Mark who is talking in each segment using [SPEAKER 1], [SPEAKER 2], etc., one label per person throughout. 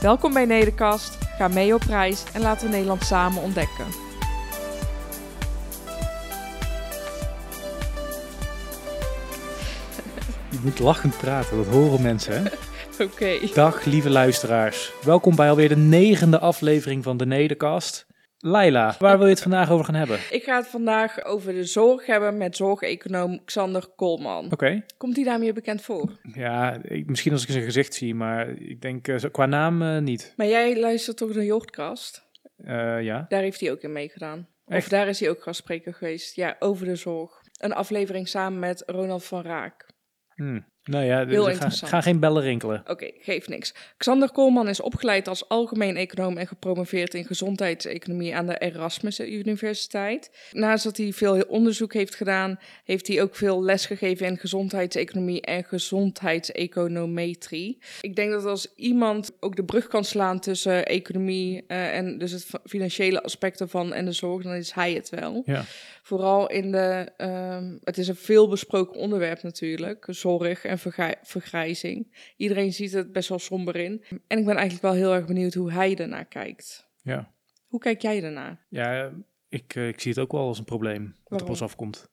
[SPEAKER 1] Welkom bij Nederkast, ga mee op reis en laten we Nederland samen ontdekken.
[SPEAKER 2] Je moet lachend praten, dat horen mensen. Hè?
[SPEAKER 1] Oké.
[SPEAKER 2] Dag lieve luisteraars. Welkom bij alweer de negende aflevering van de Nederkast. Laila, waar wil je het vandaag over gaan hebben?
[SPEAKER 1] Ik ga het vandaag over de zorg hebben met zorgeconoom Xander Koolman.
[SPEAKER 2] Oké.
[SPEAKER 1] Komt hij daarmee bekend voor?
[SPEAKER 2] Ja, ik, misschien als ik zijn gezicht zie, maar ik denk eh, qua naam eh, niet.
[SPEAKER 1] Maar jij luistert toch naar Jochtkast?
[SPEAKER 2] Eh, ja.
[SPEAKER 1] Daar heeft hij ook in meegedaan. Of daar is hij ook gastspreker geweest. Ja, over de zorg. Een aflevering samen met Ronald van Raak.
[SPEAKER 2] Hm. Nou ja,
[SPEAKER 1] Heel
[SPEAKER 2] gaan geen bellen rinkelen.
[SPEAKER 1] Oké, geeft niks. Xander Koolman is opgeleid als algemeen econoom en gepromoveerd in gezondheidseconomie aan de Erasmus Universiteit. Naast dat hij veel onderzoek heeft gedaan, heeft hij ook veel les gegeven in gezondheidseconomie en gezondheidseconometrie. Ik denk dat als iemand ook de brug kan slaan tussen economie eh, en dus het financiële aspecten van en de zorg, dan is hij het wel.
[SPEAKER 2] Ja.
[SPEAKER 1] Vooral in de, ehm, het is een veel besproken onderwerp natuurlijk, zorg en vergrij- vergrijzing. Iedereen ziet het best wel somber in. En ik ben eigenlijk wel heel erg benieuwd hoe hij ernaar kijkt.
[SPEAKER 2] Ja,
[SPEAKER 1] Hoe kijk jij ernaar?
[SPEAKER 2] ja ik, eh, ik zie het ook wel als een probleem wat
[SPEAKER 1] Waarom?
[SPEAKER 2] op ons afkomt.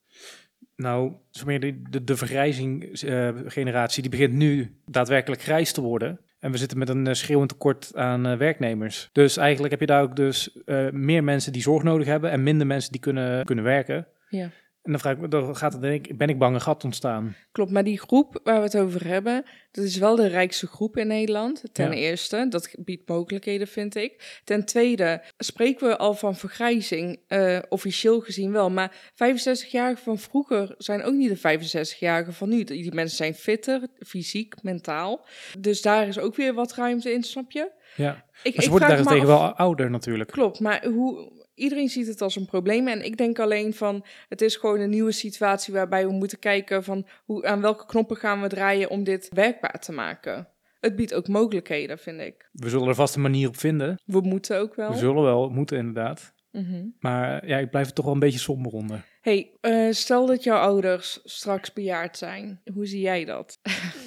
[SPEAKER 2] Nou, de, de, de vergrijzing-generatie, die begint nu daadwerkelijk grijs te worden. En we zitten met een eh, schreeuwend tekort aan eh, werknemers. Dus eigenlijk heb je daar ook dus eh, meer mensen die zorg nodig hebben en minder mensen die kunnen, kunnen werken.
[SPEAKER 1] Ja.
[SPEAKER 2] En dan vraag ik me, dan gaat het, denk ik, ben ik bang een gat ontstaan.
[SPEAKER 1] Klopt, maar die groep waar we het over hebben, dat is wel de rijkste groep in Nederland. Ten
[SPEAKER 2] Ja.
[SPEAKER 1] eerste, dat biedt mogelijkheden, vind ik. Ten tweede, spreken we al van vergrijzing, eh, officieel gezien wel. Maar 65-jarigen van vroeger zijn ook niet de 65-jarigen van nu. Die mensen zijn fitter, fysiek, mentaal. Dus daar is ook weer wat ruimte in, snap je?
[SPEAKER 2] Ja.
[SPEAKER 1] Ik,
[SPEAKER 2] Maar ze worden
[SPEAKER 1] vraag me
[SPEAKER 2] daarentegen
[SPEAKER 1] af-
[SPEAKER 2] wel ouder natuurlijk.
[SPEAKER 1] Klopt, maar hoe, iedereen ziet het als een probleem. En ik denk alleen van, het is gewoon een nieuwe situatie waarbij we moeten kijken van hoe, aan welke knoppen gaan we draaien om dit werkbaar te maken. Het biedt ook mogelijkheden, vind ik.
[SPEAKER 2] We zullen er vast een manier op vinden.
[SPEAKER 1] We moeten ook wel.
[SPEAKER 2] We zullen wel moeten inderdaad.
[SPEAKER 1] Mhm.
[SPEAKER 2] Maar eh, ja, ik blijf het toch wel een beetje somber onder.
[SPEAKER 1] hey, eh, stel dat jouw ouders straks bejaard zijn. Hoe zie jij dat?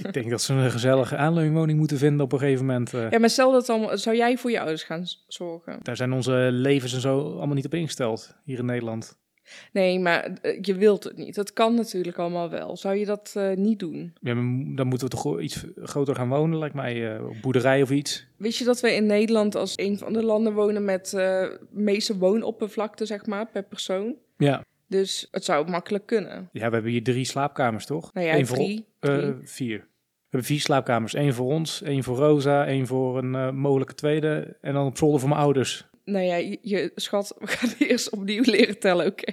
[SPEAKER 2] ik denk dat ze een gezellige aanleunwoning moeten vinden op een gegeven moment. eh.
[SPEAKER 1] Ja, maar stel dat dan, zou jij voor je ouders gaan zorgen?
[SPEAKER 2] Daar zijn onze levens en zo allemaal niet op ingesteld hier in Nederland.
[SPEAKER 1] Nee, maar eh, je wilt het niet. Dat kan natuurlijk allemaal wel. Zou je dat eh, niet doen?
[SPEAKER 2] Ja, dan moeten we toch iets groter gaan wonen, lijkt mij. eh, op boerderij of iets.
[SPEAKER 1] Wist je dat we in Nederland als een van de landen wonen met eh meeste woonoppervlakte, zeg maar, per persoon?
[SPEAKER 2] Ja.
[SPEAKER 1] Dus het zou makkelijk kunnen.
[SPEAKER 2] ja, we hebben hier drie slaapkamers, toch?
[SPEAKER 1] Nou ja,
[SPEAKER 2] Eén voor
[SPEAKER 1] drie.
[SPEAKER 2] eh,
[SPEAKER 1] drie.
[SPEAKER 2] vier. We hebben vier slaapkamers. Eén voor ons, één voor Rosa, één voor een mogelijke tweede. En dan op zolder voor mijn ouders.
[SPEAKER 1] Nou ja, je, je- schat, we gaan eerst opnieuw leren tellen, oké.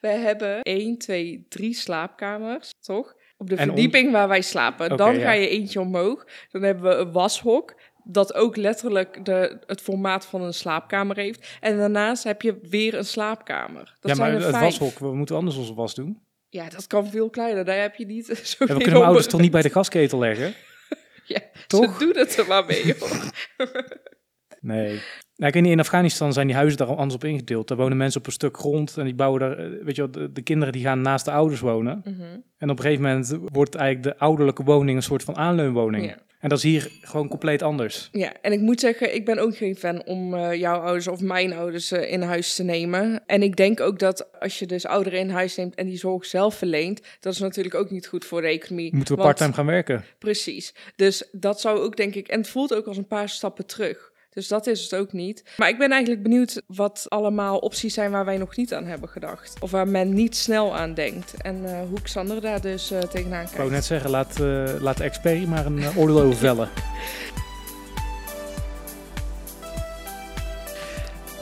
[SPEAKER 1] We hebben 1, 2, 3 slaapkamers, toch? Op de verdieping waar wij slapen. Dan
[SPEAKER 2] ja.
[SPEAKER 1] ga je eentje omhoog. Dan hebben we een washok. Dat ook letterlijk de, het formaat van een slaapkamer heeft. En daarnaast heb je weer een slaapkamer. Dat
[SPEAKER 2] ja, maar
[SPEAKER 1] zijn er
[SPEAKER 2] het
[SPEAKER 1] vijf.
[SPEAKER 2] washok, we moeten anders onze was doen.
[SPEAKER 1] Ja, dat kan veel kleiner. Daar heb je niet zo
[SPEAKER 2] En we kunnen mijn ouders toch niet bij de gasketel leggen?
[SPEAKER 1] Ja,
[SPEAKER 2] Toch?
[SPEAKER 1] ze doen het er maar mee, joh.
[SPEAKER 2] Nee. Nou, ik weet niet, in Afghanistan zijn die huizen daar al anders op ingedeeld. Daar wonen mensen op een stuk grond en die bouwen daar, eh, weet je wel, de, de kinderen die gaan naast de ouders wonen.
[SPEAKER 1] Mhm.
[SPEAKER 2] En op een gegeven moment wordt eigenlijk de ouderlijke woning een soort van aanleunwoning.
[SPEAKER 1] Ja.
[SPEAKER 2] En dat is hier gewoon compleet anders.
[SPEAKER 1] Ja, en ik moet zeggen, ik ben ook geen fan om eh, jouw ouders of mijn ouders eh, in huis te nemen. En ik denk ook dat als je dus ouderen in huis neemt en die zorg zelf verleent, dat is natuurlijk ook niet goed voor de economie.
[SPEAKER 2] Moeten we
[SPEAKER 1] Want-
[SPEAKER 2] parttime gaan werken?
[SPEAKER 1] Precies. Dus dat zou ook, denk ik, en het voelt ook als een paar stappen terug. Dus dat is het ook niet. Maar ik ben eigenlijk benieuwd wat allemaal opties zijn waar wij nog niet aan hebben gedacht. Of waar men niet snel aan denkt. En eh, hoe Xander daar dus eh, tegenaan
[SPEAKER 2] Ik wou
[SPEAKER 1] kijkt.
[SPEAKER 2] net zeggen, laat, eh, laat maar een oordeel over vellen.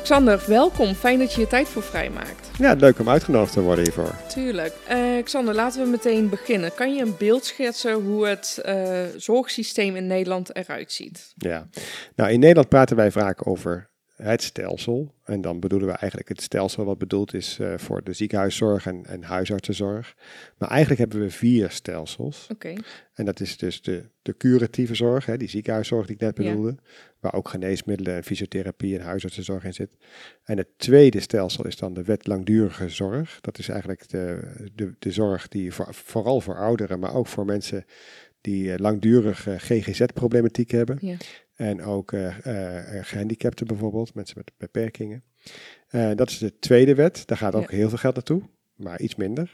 [SPEAKER 1] Xander, welkom. Fijn dat je je tijd voor vrijmaakt.
[SPEAKER 3] Ja, leuk om uitgenodigd te worden hiervoor.
[SPEAKER 1] Tuurlijk. Uh, Xander, laten we meteen beginnen. Kan je een beeld schetsen hoe het uh, zorgsysteem in Nederland eruit ziet?
[SPEAKER 3] Ja, nou in Nederland praten wij vaak over het stelsel. En dan bedoelen we eigenlijk het stelsel wat bedoeld is uh, voor de ziekenhuiszorg en, en, huisartsenzorg. Maar eigenlijk hebben we vier stelsels.
[SPEAKER 1] Oké.
[SPEAKER 3] En dat is dus de, de curatieve zorg, hè, die ziekenhuiszorg die ik net bedoelde. Waar ook geneesmiddelen en fysiotherapie en huisartsenzorg in zit. En het tweede stelsel is dan de wet langdurige zorg. Dat is eigenlijk de, de, de zorg die voor, vooral voor ouderen, maar ook voor mensen die uh, langdurig GGZ-problematiek hebben.
[SPEAKER 1] Ja.
[SPEAKER 3] En ook uh, gehandicapten bijvoorbeeld, mensen met beperkingen. Dat is de tweede wet. Daar gaat ook ja. heel veel geld naartoe, maar iets minder.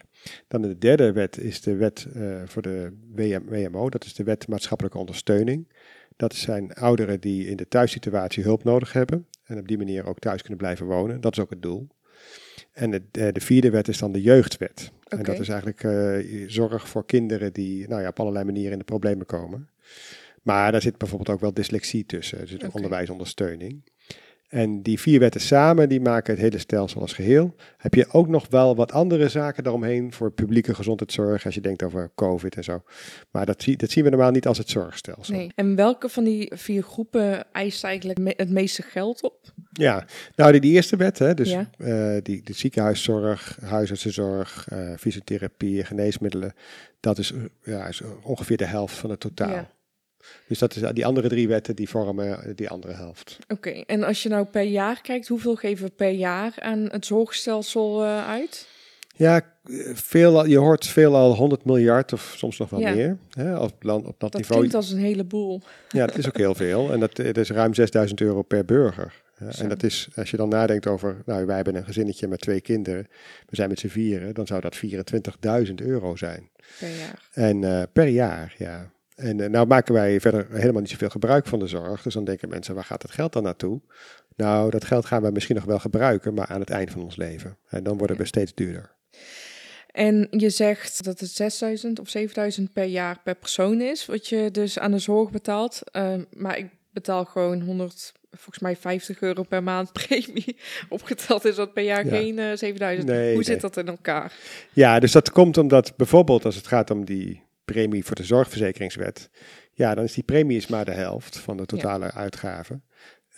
[SPEAKER 3] Dan de derde wet is de wet voor de WM, WMO. Dat is de wet maatschappelijke ondersteuning. Dat zijn ouderen die in de thuissituatie hulp nodig hebben. En op die manier ook thuis kunnen blijven wonen. Dat is ook het doel. En de, de vierde wet is dan de jeugdwet.
[SPEAKER 1] Okay.
[SPEAKER 3] En dat is eigenlijk zorg voor kinderen die nou ja, op allerlei manieren in de problemen komen. Maar daar zit bijvoorbeeld ook wel dyslexie tussen, dus
[SPEAKER 1] Oké.
[SPEAKER 3] onderwijsondersteuning. En die vier wetten samen, die maken het hele stelsel als geheel. Heb je ook nog wel wat andere zaken daaromheen voor publieke gezondheidszorg, als je denkt over COVID en zo. Maar dat, zie, dat zien we normaal niet als het zorgstelsel.
[SPEAKER 1] Nee. En welke van die vier groepen eist eigenlijk me- het meeste geld op?
[SPEAKER 3] Ja, nou die, die eerste wet, hè, dus
[SPEAKER 1] Ja.
[SPEAKER 3] eh, die, de ziekenhuiszorg, huisartsenzorg, eh, fysiotherapie, geneesmiddelen, dat is, eh, ja, is ongeveer de helft van het totaal.
[SPEAKER 1] Ja.
[SPEAKER 3] Dus dat is, die andere drie wetten die vormen die andere helft.
[SPEAKER 1] Oké, en als je nou per jaar kijkt, hoeveel geven we per jaar aan het zorgstelsel eh, uit?
[SPEAKER 3] Ja, veel, je hoort veelal 100 miljard of soms nog wel
[SPEAKER 1] Ja.
[SPEAKER 3] meer. Hè, op, land, op dat,
[SPEAKER 1] Dat
[SPEAKER 3] niveau.
[SPEAKER 1] klinkt als een heleboel.
[SPEAKER 3] Ja, dat is ook heel veel. En dat, dat is ruim 6000 euro per burger. Ja, en dat is, als je dan nadenkt over, nou wij hebben een gezinnetje met twee kinderen, we zijn met z'n vieren, dan zou dat 24.000 euro zijn.
[SPEAKER 1] Per jaar.
[SPEAKER 3] En eh, per jaar, ja. En eh, nou maken wij verder helemaal niet zoveel gebruik van de zorg. Dus dan denken mensen, waar gaat het geld dan naartoe? Nou, dat geld gaan we misschien nog wel gebruiken, maar aan het eind van ons leven. En dan worden we steeds duurder.
[SPEAKER 1] En je zegt dat het 6000 of 7000 per jaar per persoon is, wat je dus aan de zorg betaalt. Ehm, maar ik betaal gewoon 100, volgens mij 50 euro per maand premie. Opgeteld is dat per jaar
[SPEAKER 3] Ja.
[SPEAKER 1] geen eh 7000.
[SPEAKER 3] Nee,
[SPEAKER 1] Hoe
[SPEAKER 3] nee.
[SPEAKER 1] zit dat in elkaar?
[SPEAKER 3] Ja, dus dat komt omdat bijvoorbeeld als het gaat om die premie voor de zorgverzekeringswet, ja, dan is die premie is maar de helft van de totale uitgaven.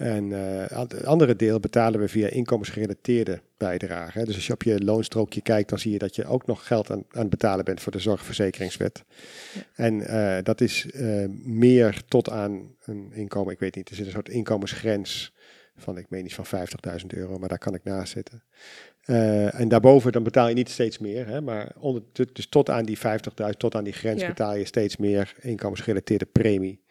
[SPEAKER 3] En eh, het andere deel betalen we via inkomensgerelateerde bijdragen. Dus als je op je loonstrookje kijkt, dan zie je dat je ook nog geld aan, aan het betalen bent voor de zorgverzekeringswet.
[SPEAKER 1] Ja.
[SPEAKER 3] En eh, dat is eh, meer tot aan een inkomen, ik weet niet, er zit een soort inkomensgrens van, ik meen iets van 50.000 euro, maar daar kan ik naast zitten. Eh, en daarboven dan betaal je niet steeds meer, hè, maar onder, dus tot aan die 50.000, tot aan die grens
[SPEAKER 1] Ja.
[SPEAKER 3] betaal je steeds meer inkomensgerelateerde premie.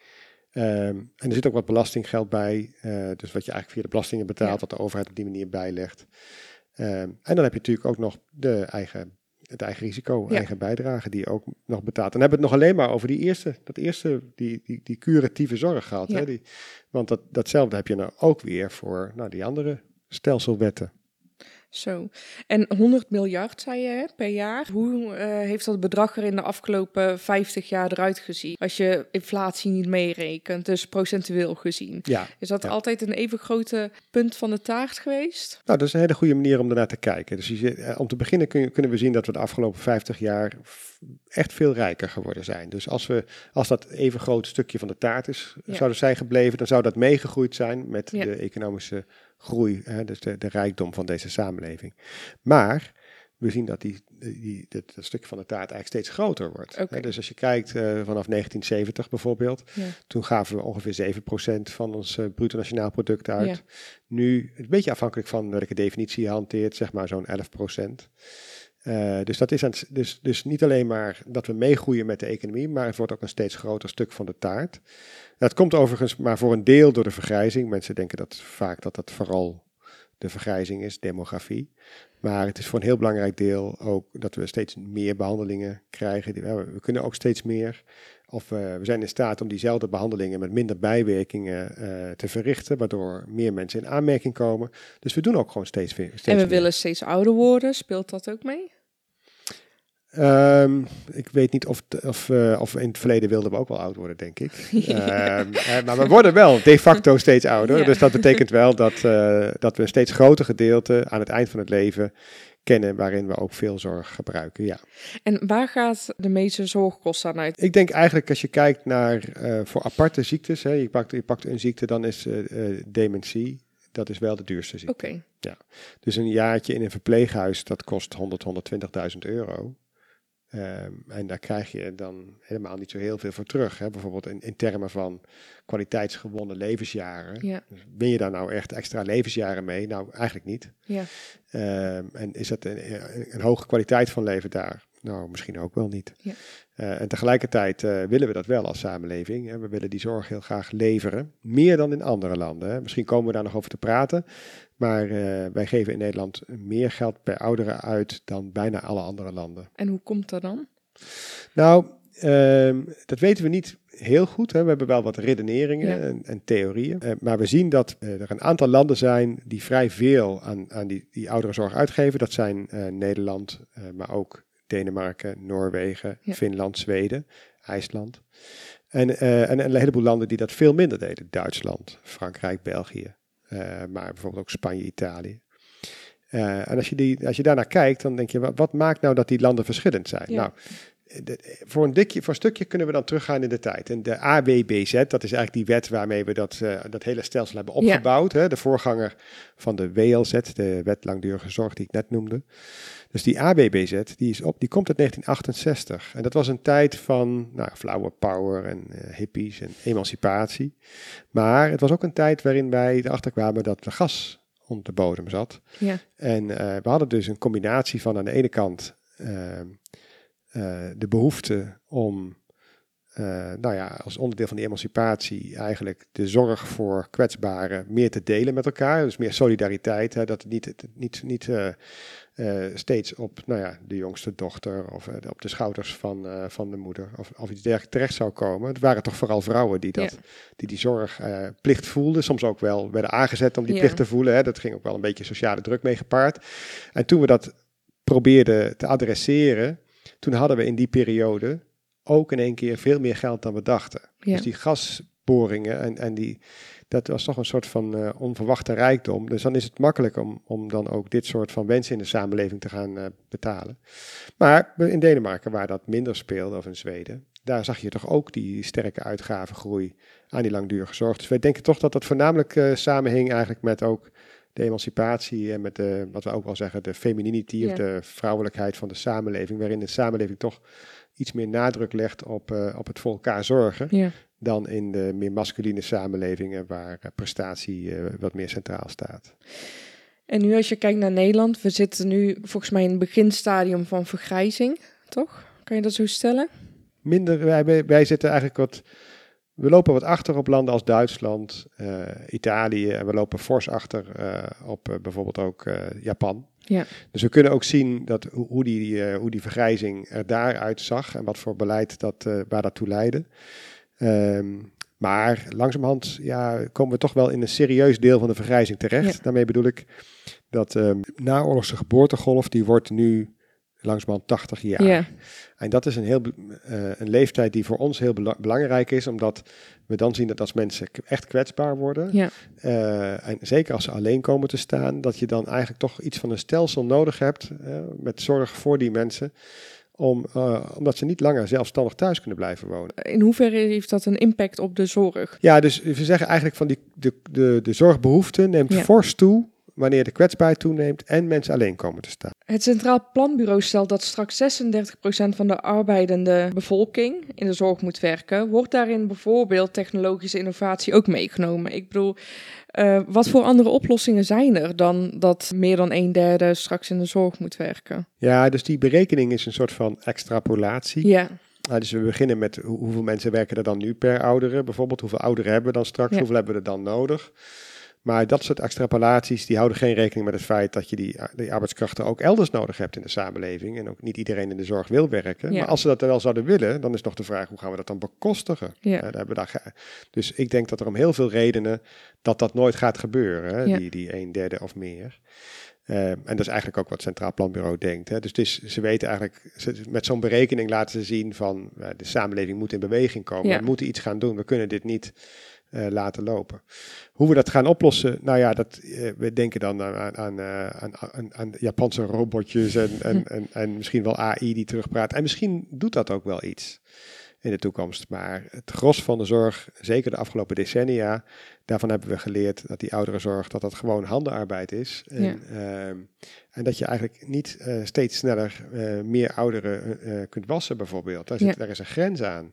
[SPEAKER 3] Ehm, en er zit ook wat belastinggeld bij, eh, dus wat je eigenlijk via de belastingen betaalt,
[SPEAKER 1] Ja.
[SPEAKER 3] wat de overheid op die manier bijlegt. Ehm, en dan heb je natuurlijk ook nog de eigen, het eigen risico,
[SPEAKER 1] Ja.
[SPEAKER 3] eigen bijdrage die je ook nog betaalt. Dan hebben we het nog alleen maar over die eerste, dat eerste, die, die, die curatieve zorg gehad. Hè? Die, want dat, datzelfde heb je nou ook weer voor nou, die andere stelselwetten.
[SPEAKER 1] Zo. En 100 miljard, zei je, hè, per jaar. Hoe eh, heeft dat bedrag er in de afgelopen 50 jaar eruit gezien? Als je inflatie niet meerekent, dus procentueel gezien.
[SPEAKER 3] Ja,
[SPEAKER 1] Is dat
[SPEAKER 3] Ja.
[SPEAKER 1] altijd een even grote punt van de taart geweest?
[SPEAKER 3] Nou, dat is een hele goede manier om ernaar te kijken. Dus je, eh, om te beginnen kun je- kunnen we zien dat we de afgelopen 50 jaar echt veel rijker geworden zijn. Dus als, we, als dat even groot stukje van de taart is,
[SPEAKER 1] Ja.
[SPEAKER 3] zouden zijn gebleven, dan zou dat meegegroeid zijn met de economische groei, hè, dus de, de rijkdom van deze samenleving. Maar we zien dat die, die, dat, van de taart eigenlijk steeds groter wordt. Hè, Dus als je kijkt eh, vanaf 1970 bijvoorbeeld,
[SPEAKER 1] Ja.
[SPEAKER 3] toen gaven we ongeveer 7% van ons eh, bruto nationaal product uit.
[SPEAKER 1] Ja.
[SPEAKER 3] Nu, een beetje afhankelijk van welke definitie je hanteert, zeg maar zo'n 11%. Eh, dus dat is dus, dus niet alleen maar dat we meegroeien met de economie, maar het wordt ook een steeds groter stuk van de taart. Dat komt overigens maar voor een deel door de vergrijzing. Mensen denken dat vaak dat dat vooral de vergrijzing is, demografie. Maar het is voor een heel belangrijk deel ook dat we steeds meer behandelingen krijgen. We kunnen ook steeds meer. Of eh, we zijn in staat om diezelfde behandelingen met minder bijwerkingen eh, te verrichten, waardoor meer mensen in aanmerking komen. Dus we doen ook gewoon steeds, weer- steeds
[SPEAKER 1] En we
[SPEAKER 3] meer.
[SPEAKER 1] willen steeds ouder worden. Speelt dat ook mee?
[SPEAKER 3] Ehm, ik weet niet of, of, eh, of in het verleden wilden we ook wel oud worden, denk ik. Ehm, eh, maar we worden wel de facto steeds ouder.
[SPEAKER 1] Ja.
[SPEAKER 3] Dus dat betekent wel dat, dat we een steeds groter gedeelte aan het eind van het leven kennen, waarin we ook veel zorg gebruiken. Ja.
[SPEAKER 1] En waar gaat de meeste zorgkost aan uit?
[SPEAKER 3] Ik denk eigenlijk als je kijkt naar eh, voor aparte ziektes, hè, je, pakt, je pakt een ziekte, dan is eh, eh, dementie, dat is wel de duurste ziekte.
[SPEAKER 1] Oké,
[SPEAKER 3] Dus een jaartje in een verpleeghuis, dat kost 100, 120.000 euro. Ehm, en daar krijg je dan helemaal niet zo heel veel voor terug. Hè? Bijvoorbeeld in, in termen van kwaliteitsgewonnen levensjaren.
[SPEAKER 1] ja,
[SPEAKER 3] Dus win je daar nou echt extra levensjaren mee? Nou, eigenlijk niet.
[SPEAKER 1] ja.
[SPEAKER 3] Ehm, en is dat een, een, een hoge kwaliteit van leven daar? Nou, misschien ook wel niet.
[SPEAKER 1] Ja.
[SPEAKER 3] Eh, en tegelijkertijd eh, willen we dat wel als samenleving. Hè? We willen die zorg heel graag leveren. Meer dan in andere landen. Hè? Misschien komen we daar nog over te praten. Maar eh, wij geven in Nederland meer geld per ouderen uit dan bijna alle andere landen.
[SPEAKER 1] En hoe komt dat dan?
[SPEAKER 3] Nou, ehm, dat weten we niet heel goed. Hè. We hebben wel wat redeneringen
[SPEAKER 1] Ja.
[SPEAKER 3] en, en theorieën. Maar we zien dat er een aantal landen zijn die vrij veel aan, aan die, die ouderenzorg uitgeven. Dat zijn Nederland, maar ook Denemarken, Noorwegen,
[SPEAKER 1] Ja.
[SPEAKER 3] Finland, Zweden, IJsland. En, eh, en een heleboel landen die dat veel minder deden. Duitsland, Frankrijk, België. eh, maar bijvoorbeeld ook Spanje, Italië. Eh, en als je, die, als je daarnaar kijkt, dan denk je, wat, wat maakt nou dat die landen verschillend zijn?
[SPEAKER 1] Ja.
[SPEAKER 3] Nou, de- voor, een dikje, voor een stukje kunnen we dan teruggaan in de tijd. En de AWBZ, dat is eigenlijk die wet waarmee we dat, dat hele stelsel hebben
[SPEAKER 1] Ja.
[SPEAKER 3] opgebouwd. Hè? De voorganger van de WLZ, de wet langdurige zorg die ik net noemde. Dus die AWBZ, die, is op, die komt uit 1968. En dat was een tijd van nou, flower power en eh, hippies en emancipatie. Maar het was ook een tijd waarin wij erachter kwamen dat er gas onder de bodem zat.
[SPEAKER 1] Ja,
[SPEAKER 3] En eh, we hadden dus een combinatie van aan de ene kant ehm, eh, de behoefte om, nou ja, als onderdeel van die emancipatie eigenlijk de zorg voor kwetsbaren meer te delen met elkaar. Dus meer solidariteit, hè, dat het niet, niet, niet eh, eh, steeds op nou ja, de jongste dochter of eh, op de schouders van, eh, van de moeder of, of iets dergelijks terecht zou komen. Het waren toch vooral vrouwen die dat,
[SPEAKER 1] Ja.
[SPEAKER 3] die, die zorgplicht plicht voelden, soms ook wel werden aangezet om die
[SPEAKER 1] Ja.
[SPEAKER 3] plicht te voelen. Hè. Dat ging ook wel een beetje sociale druk mee gepaard. En toen we dat probeerden te adresseren, toen hadden we in die periode ook in één keer veel meer geld dan we dachten.
[SPEAKER 1] ja.
[SPEAKER 3] Dus die gasboringen en, en die, dat was toch een soort van eh, onverwachte rijkdom. Dus dan is het makkelijk om, om dan ook dit soort van wensen in de samenleving te gaan eh, betalen. Maar in Denemarken, waar dat minder speelde, of in Zweden, daar zag je toch ook die sterke uitgavengroei aan die langdurige zorg. Dus wij denken toch dat dat voornamelijk eh, samenhing eigenlijk met ook de emancipatie en met de, wat we ook wel zeggen, de femininity
[SPEAKER 1] Ja.
[SPEAKER 3] of de vrouwelijkheid van de samenleving, waarin de samenleving toch iets meer nadruk legt op, eh, op het voor elkaar zorgen
[SPEAKER 1] ja.
[SPEAKER 3] dan in de meer masculine samenlevingen waar eh, prestatie eh, wat meer centraal staat.
[SPEAKER 1] En nu als je kijkt naar Nederland, we zitten nu volgens mij in het beginstadium van vergrijzing, toch? Kan je dat zo stellen?
[SPEAKER 3] Minder, wij, wij zitten eigenlijk wat, we lopen wat achter op landen als Duitsland, eh, Italië en we lopen fors achter eh, op eh, bijvoorbeeld ook Japan.
[SPEAKER 1] Ja.
[SPEAKER 3] Dus we kunnen ook zien dat, hoe, hoe die, hoe die vergrijzing er daaruit zag en wat voor beleid dat, waar dat toe leidde. Ehm, maar langzamerhand ja, komen we toch wel in een serieus deel van de vergrijzing terecht.
[SPEAKER 1] Ja.
[SPEAKER 3] Daarmee bedoel ik dat ehm naoorlogse geboortegolf, die wordt nu langzamerhand 80 jaar.
[SPEAKER 1] Ja,
[SPEAKER 3] En dat is een, heel, eh, een leeftijd die voor ons heel bela- belangrijk is, omdat we dan zien dat als mensen echt kwetsbaar worden,
[SPEAKER 1] ja,
[SPEAKER 3] eh, en zeker als ze alleen komen te staan, dat je dan eigenlijk toch iets van een stelsel nodig hebt met zorg voor die mensen, om, eh, omdat ze niet langer zelfstandig thuis kunnen blijven wonen.
[SPEAKER 1] in hoeverre heeft dat een impact op de zorg?
[SPEAKER 3] Ja, dus we zeggen eigenlijk van die, de, de, de zorgbehoefte neemt
[SPEAKER 1] Ja.
[SPEAKER 3] fors toe wanneer de kwetsbaarheid toeneemt en mensen alleen komen te staan.
[SPEAKER 1] Het Centraal Planbureau stelt dat straks 36% van de arbeidende bevolking in de zorg moet werken. Wordt daarin bijvoorbeeld technologische innovatie ook meegenomen? Ik bedoel, eh, wat voor andere oplossingen zijn er dan dat meer dan een derde straks in de zorg moet werken?
[SPEAKER 3] Ja, dus die berekening is een soort van extrapolatie.
[SPEAKER 1] Ja,
[SPEAKER 3] Ah, dus we beginnen met hoe- hoeveel mensen werken er dan nu per ouderen, bijvoorbeeld. Hoeveel ouderen hebben we dan straks?
[SPEAKER 1] Ja.
[SPEAKER 3] Hoeveel hebben we er dan nodig? Maar dat soort extrapolaties, die houden geen rekening met het feit dat je die, die arbeidskrachten ook elders nodig hebt in de samenleving. En ook niet iedereen in de zorg wil werken.
[SPEAKER 1] Ja.
[SPEAKER 3] Maar als ze dat wel zouden willen, dan is nog de vraag, hoe gaan we dat dan bekostigen?
[SPEAKER 1] Ja.
[SPEAKER 3] Eh, daar hebben we daar dus ik denk dat er om heel veel redenen dat dat nooit gaat gebeuren, hè?
[SPEAKER 1] Ja.
[SPEAKER 3] Die, die een derde of meer. Eh, en dat is eigenlijk ook wat Centraal Planbureau denkt. Hè. Dus is, ze weten eigenlijk, ze- met zo'n berekening laten ze zien van eh, de samenleving moet in beweging komen.
[SPEAKER 1] Ja.
[SPEAKER 3] We moeten iets gaan doen. We kunnen dit niet eh, laten lopen. Hoe we dat gaan oplossen, nou ja, dat, eh, we denken dan aan, eh, aan, aan, aan Japanse robotjes en, en, en, en misschien wel AI die terugpraat. En misschien doet dat ook wel iets in de toekomst. Maar het gros van de zorg, zeker de afgelopen decennia, daarvan hebben we geleerd dat die ouderenzorg, dat dat gewoon handenarbeid is. En,
[SPEAKER 1] Ja.
[SPEAKER 3] ehm, en dat je eigenlijk niet steeds sneller meer ouderen kunt wassen bijvoorbeeld. Daar, zit,
[SPEAKER 1] Ja.
[SPEAKER 3] daar is een grens aan.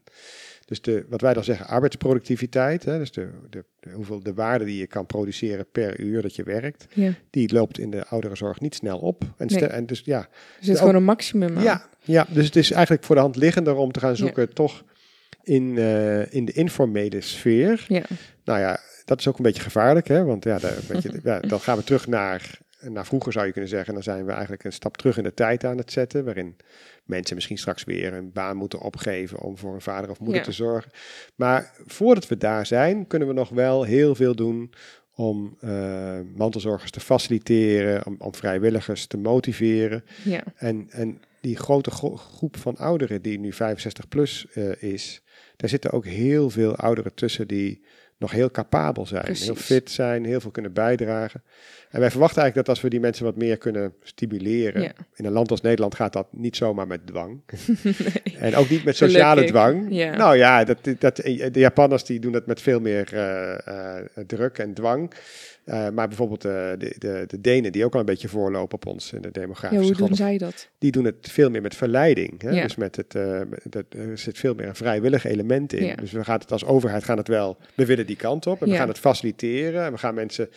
[SPEAKER 3] Dus de, wat wij dan zeggen, arbeidsproductiviteit, hè, dus de, de, de, hoeveel de waarde die je kan produceren per uur dat je werkt,
[SPEAKER 1] Ja.
[SPEAKER 3] die loopt in de ouderenzorg niet snel op. En,
[SPEAKER 1] Nee.
[SPEAKER 3] en dus ja,
[SPEAKER 1] Er zit
[SPEAKER 3] Ook-
[SPEAKER 1] gewoon een maximum aan.
[SPEAKER 3] ja, ja, dus het is eigenlijk voor de hand liggender om te gaan zoeken toch in, eh, in de informele sfeer.
[SPEAKER 1] Ja.
[SPEAKER 3] Nou ja, dat is ook een beetje gevaarlijk, hè? want ja, daar, weet je, ja, dan gaan we terug naar, naar vroeger zou je kunnen zeggen. Dan zijn we eigenlijk een stap terug in de tijd aan het zetten, waarin mensen misschien straks weer een baan moeten opgeven om voor een vader of moeder
[SPEAKER 1] Ja.
[SPEAKER 3] te zorgen. Maar voordat we daar zijn, kunnen we nog wel heel veel doen om eh, mantelzorgers te faciliteren, om, om vrijwilligers te motiveren.
[SPEAKER 1] Ja.
[SPEAKER 3] En, en die grote gro- groep van ouderen die nu 65 plus eh, is, daar zitten ook heel veel ouderen tussen die nog heel capabel zijn, heel fit zijn, heel veel kunnen bijdragen. En wij verwachten eigenlijk dat als we die mensen wat meer kunnen stimuleren,
[SPEAKER 1] Ja.
[SPEAKER 3] in een land als Nederland gaat dat niet zomaar met dwang. En ook niet met sociale
[SPEAKER 1] Gelukkig,
[SPEAKER 3] dwang.
[SPEAKER 1] ja.
[SPEAKER 3] Nou ja, dat, dat, de Japanners die doen dat met veel meer eh, eh, druk en dwang. Eh, maar bijvoorbeeld eh, de, de, de Denen, die ook al een beetje voorlopen op ons in de
[SPEAKER 1] ja,
[SPEAKER 3] demografische
[SPEAKER 1] hoe doen zij dat?
[SPEAKER 3] die doen het veel meer met verleiding. Hè?
[SPEAKER 1] Ja.
[SPEAKER 3] Dus met het, eh, dat, er zit veel meer een vrijwillig element in.
[SPEAKER 1] Ja.
[SPEAKER 3] Dus we gaan het als overheid gaan het wel, we willen die kant op. En we
[SPEAKER 1] Ja.
[SPEAKER 3] gaan het faciliteren. En we gaan mensen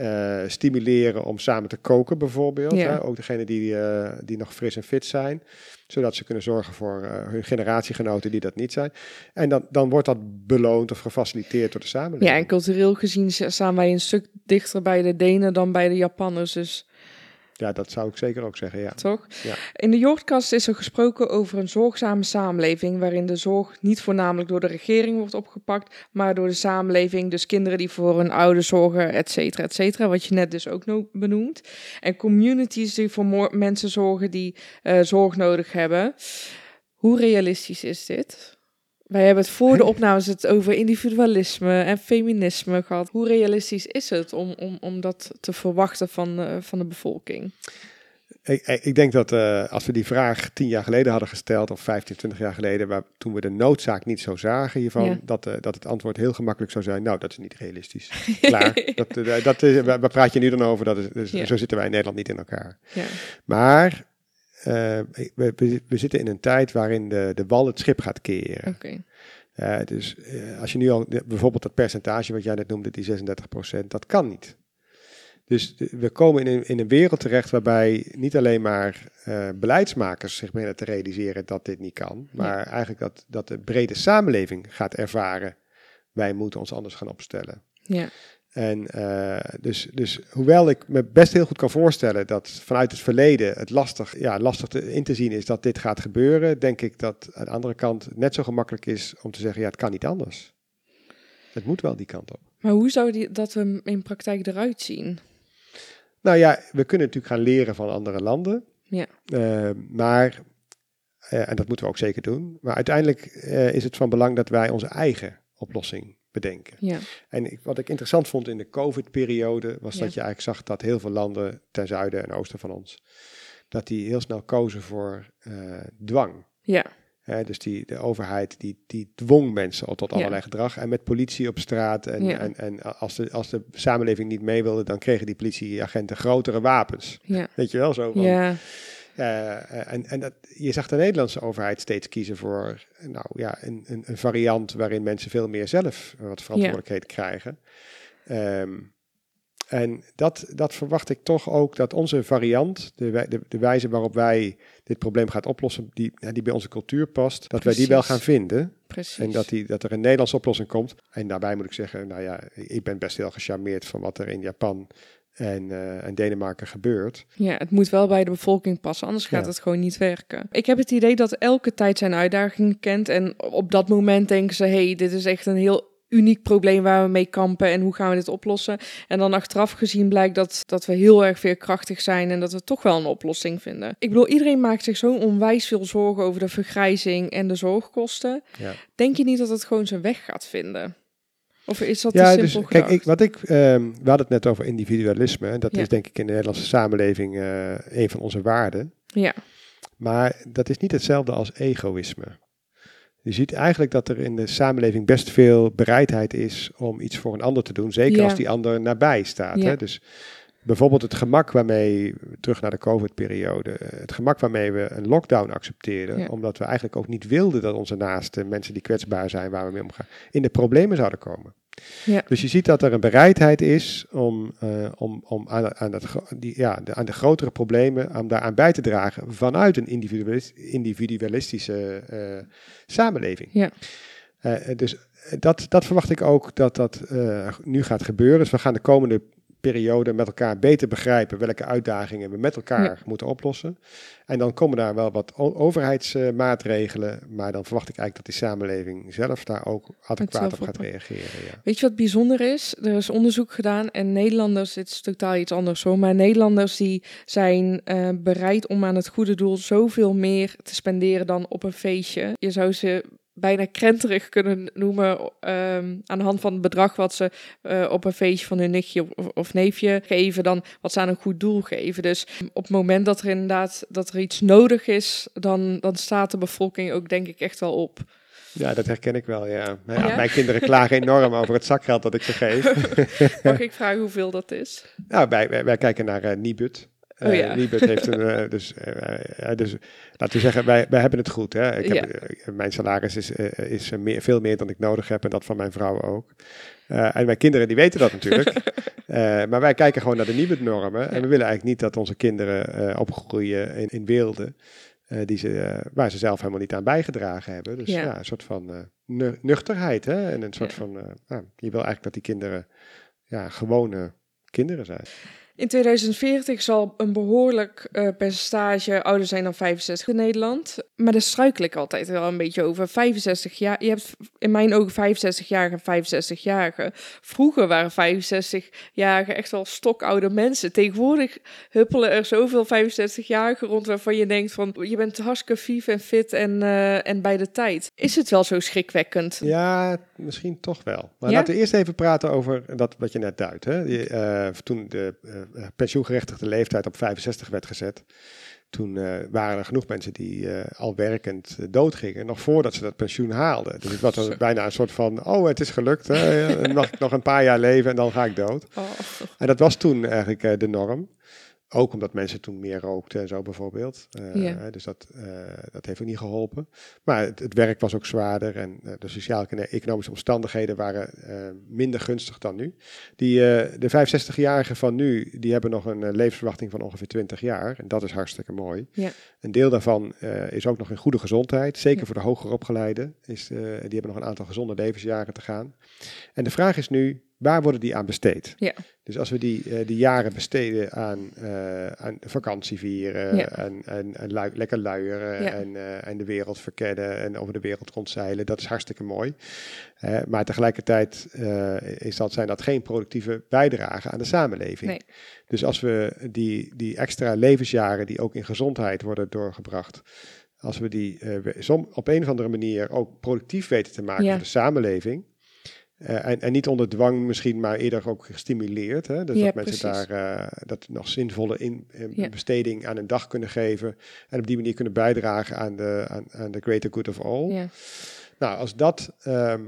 [SPEAKER 3] eh, stimuleren om samen te koken bijvoorbeeld.
[SPEAKER 1] Ja.
[SPEAKER 3] Hè? Ook degenen die, eh, die nog fris en fit zijn. Zodat ze kunnen zorgen voor eh, hun generatiegenoten die dat niet zijn. En dan, dan wordt dat beloond of gefaciliteerd door de samenleving.
[SPEAKER 1] Ja, en cultureel gezien staan wij een stuk dichter bij de Denen dan bij de Japanners, dus
[SPEAKER 3] Ja, dat zou ik zeker ook zeggen, ja.
[SPEAKER 1] toch?
[SPEAKER 3] Ja.
[SPEAKER 1] In de Jordkast is er gesproken over een zorgzame samenleving waarin de zorg niet voornamelijk door de regering wordt opgepakt, maar door de samenleving, dus kinderen die voor hun ouders zorgen, et cetera, et cetera, wat je net dus ook no- benoemt. En communities die voor mensen zorgen die eh, zorg nodig hebben. Hoe realistisch is dit? Wij hebben het voor de opnames het over individualisme en feminisme gehad. Hoe realistisch is het om, om, om dat te verwachten van, eh, van de bevolking?
[SPEAKER 3] Ik, ik denk dat eh, als we die vraag tien jaar geleden hadden gesteld, of 15, 20 jaar geleden, waar, toen we de noodzaak niet zo zagen hiervan,
[SPEAKER 1] Ja.
[SPEAKER 3] dat, eh, dat het antwoord heel gemakkelijk zou zijn, nou, dat is niet realistisch. Klaar. Dat, dat is, waar, praat je nu dan over? Dat is, dus,
[SPEAKER 1] Ja.
[SPEAKER 3] Zo zitten wij in Nederland niet in elkaar.
[SPEAKER 1] Ja,
[SPEAKER 3] Maar we, we, we zitten in een tijd waarin de, de wal het schip gaat keren. Eh, dus eh, als je nu al, bijvoorbeeld dat percentage wat jij net noemde, die 36%, dat kan niet. Dus de- we komen in een, in een wereld terecht waarbij niet alleen maar eh, beleidsmakers zich beginnen te realiseren dat dit niet kan, maar eigenlijk dat, dat de brede samenleving gaat ervaren, wij moeten ons anders gaan opstellen.
[SPEAKER 1] Ja,
[SPEAKER 3] En eh, dus, dus hoewel ik me best heel goed kan voorstellen dat vanuit het verleden het lastig, ja, lastig te, in te zien is dat dit gaat gebeuren, denk ik dat aan de andere kant net zo gemakkelijk is om te zeggen, ja, het kan niet anders. Het moet wel die kant op.
[SPEAKER 1] maar hoe zou die, dat er in praktijk eruit zien?
[SPEAKER 3] Nou ja, we kunnen natuurlijk gaan leren van andere landen.
[SPEAKER 1] Ja.
[SPEAKER 3] Eh, maar, eh, en dat moeten we ook zeker doen, maar uiteindelijk is het van belang dat wij onze eigen oplossing bedenken.
[SPEAKER 1] Ja,
[SPEAKER 3] En ik, wat ik interessant vond in de COVID-periode, was
[SPEAKER 1] Ja.
[SPEAKER 3] dat je eigenlijk zag dat heel veel landen ten zuiden en oosten van ons, dat die heel snel kozen voor eh, dwang.
[SPEAKER 1] ja,
[SPEAKER 3] dus die, de overheid die, die dwong mensen al tot
[SPEAKER 1] Ja.
[SPEAKER 3] allerlei gedrag. En met politie op straat. En,
[SPEAKER 1] Ja.
[SPEAKER 3] en, en als, de, als de samenleving niet mee wilde, dan kregen die politieagenten grotere wapens.
[SPEAKER 1] ja,
[SPEAKER 3] Weet je wel zo? Van,
[SPEAKER 1] ja,
[SPEAKER 3] eh, en en dat, je zag de Nederlandse overheid steeds kiezen voor nou, ja, een, een, een variant waarin mensen veel meer zelf wat verantwoordelijkheid krijgen. Ehm, en dat, dat verwacht ik toch ook dat onze variant, de, de, de wijze waarop wij dit probleem gaan oplossen, die, die bij onze cultuur past, dat wij die wel gaan vinden.
[SPEAKER 1] precies.
[SPEAKER 3] En dat, die, dat er een Nederlandse oplossing komt. En daarbij moet ik zeggen, nou ja, ik ben best heel gecharmeerd van wat er in Japan en, eh, en Denemarken gebeurt.
[SPEAKER 1] Ja, het moet wel bij de bevolking passen, anders gaat
[SPEAKER 3] Ja.
[SPEAKER 1] het gewoon niet werken. Ik heb het idee dat elke tijd zijn uitdagingen kent en op dat moment denken ze, hey, dit is echt een heel uniek probleem waar we mee kampen en hoe gaan we dit oplossen. En dan achteraf gezien blijkt dat, dat we heel erg veerkrachtig zijn en dat we toch wel een oplossing vinden. Ik bedoel, iedereen maakt zich zo onwijs veel zorgen over de vergrijzing en de zorgkosten.
[SPEAKER 3] Ja.
[SPEAKER 1] Denk je niet dat het gewoon zijn weg gaat vinden? Of is dat
[SPEAKER 3] Ja,
[SPEAKER 1] te
[SPEAKER 3] dus
[SPEAKER 1] simpel
[SPEAKER 3] kijk,
[SPEAKER 1] gedacht?
[SPEAKER 3] ik, wat ik, ehm, we hadden het net over individualisme. En dat
[SPEAKER 1] Ja.
[SPEAKER 3] is denk ik in de Nederlandse samenleving eh, een van onze waarden.
[SPEAKER 1] Ja,
[SPEAKER 3] Maar dat is niet hetzelfde als egoïsme. Je ziet eigenlijk dat er in de samenleving best veel bereidheid is om iets voor een ander te doen. Zeker
[SPEAKER 1] Ja.
[SPEAKER 3] als die ander nabij staat.
[SPEAKER 1] Ja.
[SPEAKER 3] Hè? Dus bijvoorbeeld het gemak waarmee, terug naar de COVID-periode, eh, het gemak waarmee we een lockdown accepteerden.
[SPEAKER 1] Ja.
[SPEAKER 3] Omdat we eigenlijk ook niet wilden dat onze naasten, mensen die kwetsbaar zijn, waar we mee omgaan, in de problemen zouden komen.
[SPEAKER 1] Ja.
[SPEAKER 3] Dus je ziet dat er een bereidheid is om, eh, om, om aan, aan, dat, die, ja, de, aan de grotere problemen aan daaraan bij te dragen vanuit een individualis- individualistische eh, samenleving.
[SPEAKER 1] Ja.
[SPEAKER 3] Dus dat, dat verwacht ik ook dat dat nu gaat gebeuren. Dus we gaan de komende periode met elkaar beter begrijpen welke uitdagingen we met elkaar
[SPEAKER 1] Ja.
[SPEAKER 3] moeten oplossen. En dan komen daar wel wat overheidsmaatregelen, maar dan verwacht ik eigenlijk dat die samenleving zelf daar ook adequaat op gaat reageren. Ja.
[SPEAKER 1] Weet je wat bijzonder is? Er is onderzoek gedaan en Nederlanders, dit is totaal iets anders hoor, maar Nederlanders die zijn eh, bereid om aan het goede doel zoveel meer te spenderen dan op een feestje. Je zou ze bijna krenterig kunnen noemen ehm, aan de hand van het bedrag wat ze eh, op een feestje van hun nichtje of, of neefje geven, dan wat ze aan een goed doel geven. Dus op het moment dat er inderdaad dat er iets nodig is, dan, dan staat de bevolking ook denk ik echt wel op.
[SPEAKER 3] Ja, dat herken ik wel, ja. Ja,
[SPEAKER 1] Ja?
[SPEAKER 3] Mijn kinderen klagen enorm over het zakgeld dat ik ze geef.
[SPEAKER 1] Mag ik vragen hoeveel dat is?
[SPEAKER 3] nou, wij, wij, wij kijken naar eh Nibud.
[SPEAKER 1] Oh
[SPEAKER 3] Eh,
[SPEAKER 1] ja.
[SPEAKER 3] Nibud heeft een, eh, dus, eh, dus laten we zeggen, wij, wij hebben het goed. Hè? Ik heb,
[SPEAKER 1] Ja.
[SPEAKER 3] mijn salaris is, is meer, veel meer dan ik nodig heb en dat van mijn vrouw ook. En mijn kinderen die weten dat natuurlijk. Maar wij kijken gewoon naar de Nibud-normen. En we willen eigenlijk niet dat onze kinderen opgroeien in, in beelden die ze, waar ze zelf helemaal niet aan bijgedragen hebben. Dus
[SPEAKER 1] Ja.
[SPEAKER 3] ja, een soort van nu- nuchterheid. Hè? En een soort
[SPEAKER 1] Ja.
[SPEAKER 3] van, nou, je wil eigenlijk dat die kinderen ja, gewone kinderen zijn.
[SPEAKER 1] In 2040 zal een behoorlijk eh, percentage ouder zijn dan 65 in Nederland. Maar daar struikel ik altijd wel een beetje over. 65 jaar. Je hebt in mijn ogen 65-jarigen en 65-jarigen. Vroeger waren 65-jarigen echt wel stokoude mensen. Tegenwoordig huppelen er zoveel 65-jarigen rond waarvan je denkt van je bent hartstikke vief en fit en, eh, en bij de tijd. Is het wel zo schrikwekkend?
[SPEAKER 3] Ja, misschien toch wel. Maar
[SPEAKER 1] Ja?
[SPEAKER 3] laten we eerst even praten over dat wat je net duidt. Hè? Die, eh, toen de pensioengerechtigde leeftijd op 65 werd gezet, toen eh, waren er genoeg mensen die eh, al werkend eh, doodgingen, nog voordat ze dat pensioen haalden. Dus het was
[SPEAKER 1] Zo.
[SPEAKER 3] bijna een soort van, oh het is gelukt, hè? mag ik nog een paar jaar leven en dan ga ik dood.
[SPEAKER 1] Oh.
[SPEAKER 3] En dat was toen eigenlijk eh, de norm. Ook omdat mensen toen meer rookten en zo bijvoorbeeld. Eh, Dus dat, eh, dat heeft ook niet geholpen. Maar het, het werk was ook zwaarder en eh, de sociaal-economische omstandigheden waren minder gunstig dan nu. Die, de 65-jarigen van nu, die hebben nog een levensverwachting van ongeveer 20 jaar. En dat is hartstikke mooi.
[SPEAKER 1] Ja.
[SPEAKER 3] Een deel daarvan is ook nog in goede gezondheid. Zeker voor de hoger opgeleiden. Is, die hebben nog een aantal gezonde levensjaren te gaan. En de vraag is nu, waar worden die aan besteed?
[SPEAKER 1] Ja.
[SPEAKER 3] Dus als we die, eh, die jaren besteden aan, eh, aan vakantie vieren
[SPEAKER 1] Ja.
[SPEAKER 3] en, en, en lui- lekker luieren
[SPEAKER 1] Ja.
[SPEAKER 3] en, eh, en de wereld verkennen en over de wereld rondzeilen, dat is hartstikke mooi. Maar tegelijkertijd is dat, zijn dat geen productieve bijdrage aan de samenleving.
[SPEAKER 1] Nee.
[SPEAKER 3] Dus als we die, die extra levensjaren die ook in gezondheid worden doorgebracht, als we die som, op een of andere manier ook productief weten te maken voor de samenleving, eh, en, en niet onder dwang misschien, maar eerder ook gestimuleerd. Hè? Dus
[SPEAKER 1] Ja,
[SPEAKER 3] dat mensen
[SPEAKER 1] precies.
[SPEAKER 3] daar eh, dat nog zinvolle in, eh,
[SPEAKER 1] Ja.
[SPEAKER 3] besteding aan een dag kunnen geven. En op die manier kunnen bijdragen aan de, aan, aan de greater good of all.
[SPEAKER 1] Ja.
[SPEAKER 3] Nou, als dat, ehm,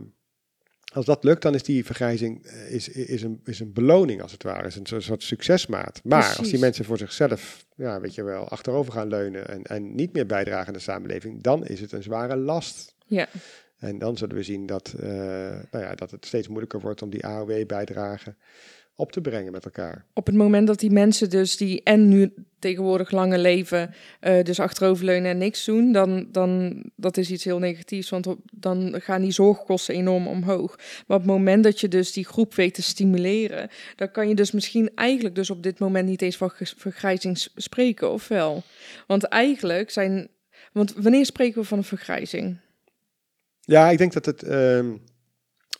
[SPEAKER 3] als dat lukt, dan is die vergrijzing is, is, een, is een beloning als het ware. Is een soort- succesmaat. Maar als die mensen voor zichzelf, ja, weet je wel, achterover gaan leunen en, en niet meer bijdragen aan de samenleving, dan is het een zware last.
[SPEAKER 1] Ja.
[SPEAKER 3] En dan zullen we zien dat, eh, nou ja, dat het steeds moeilijker wordt om die AOW-bijdrage op te brengen met elkaar.
[SPEAKER 1] op het moment dat die mensen dus die en nu tegenwoordig langer leven, eh, dus achteroverleunen en niks doen, dan, dan dat is iets heel negatiefs, want dan gaan die zorgkosten enorm omhoog. Maar op het moment dat je dus die groep weet te stimuleren, dan kan je dus misschien eigenlijk dus op dit moment niet eens van vergrijzing spreken, of wel? Want eigenlijk zijn, want wanneer spreken we van een vergrijzing?
[SPEAKER 3] Ja, ik denk dat het, ehm,